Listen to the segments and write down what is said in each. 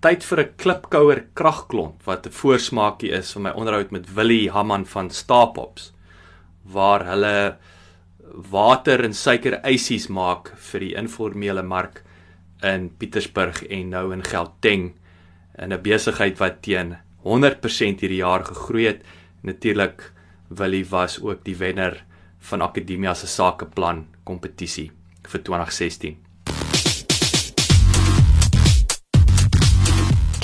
tyd vir 'n klipkouer kragklont wat 'n voorsmaakie is van my onderhoud met Willie Hamman van Starpops waar hulle water en suiker ysies maak vir die informele mark in Pietersburg en nou in Gauteng in 'n besigheid wat teen 100% hierdie jaar gegroei het. Natuurlik Willie was ook die wenner van Akademia se sakeplan kompetisie vir 2016.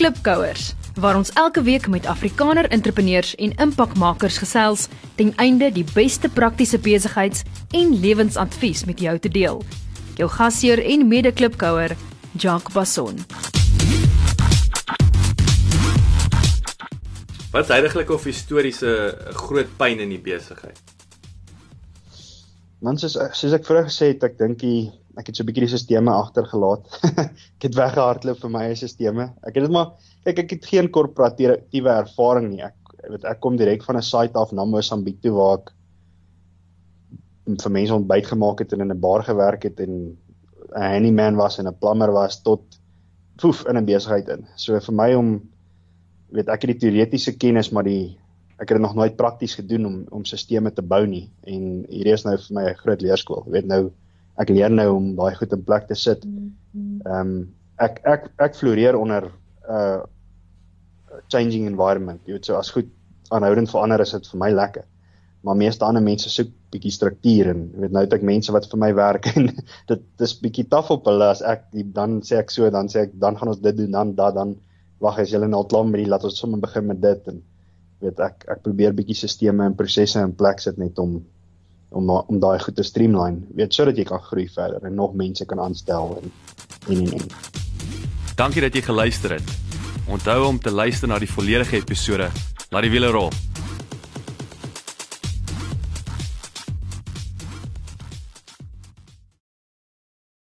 Klipkouers waar ons elke week met Afrikaner entrepreneurs en impakmakers gesels ten einde die beste praktiese besigheids- en lewensadvies met jou te deel. Jou gasheer en mede-klipkouer, Jacques Basson. Wat is heidaglik of historiese groot pyn in die besigheid? Man soos soos ek vroeër gesê het, ek dink ek het so 'n bietjie die stelsels agtergelaat. ek het weggehardloop vir my stelsels. Ek het dit maar kyk ek het geen korporatiewe ervaring nie. Ek weet ek kom direk van 'n site af na Mosambiek toe waar ek vir mense ontbyt gemaak het en in 'n bar gewerk het en 'n handyman was en 'n plumber was tot foef in 'n besigheid in. So vir my om weet ek het die teoretiese kennis maar die ek het dit nog nooit prakties gedoen om om stelsels te bou nie en hierdie is nou vir my 'n groot leerskool. Jy weet nou ek leer nou om daai goed in plek te sit. Ehm um, ek ek ek floreer onder 'n uh, changing environment. Jy weet so as goed aanhoudend verander is dit vir my lekker. Maar meeste ander mense soek bietjie struktuur en jy weet nou het ek mense wat vir my werk en dit dis bietjie taaf op hulle as ek dan sê ek so dan sê ek dan gaan ons dit doen dan da dan wag as julle nou al klaar met die laat ons sommer begin met dit en weet ek ek probeer bietjie sisteme en prosesse in plek sit net om om om daai goed te streamline, weet sodat jy kan groei verder en nog mense kan aanstel en en en. en. Dankie dat jy geluister het. Onthou om te luister na die volledige episode. Laat die wiele rol.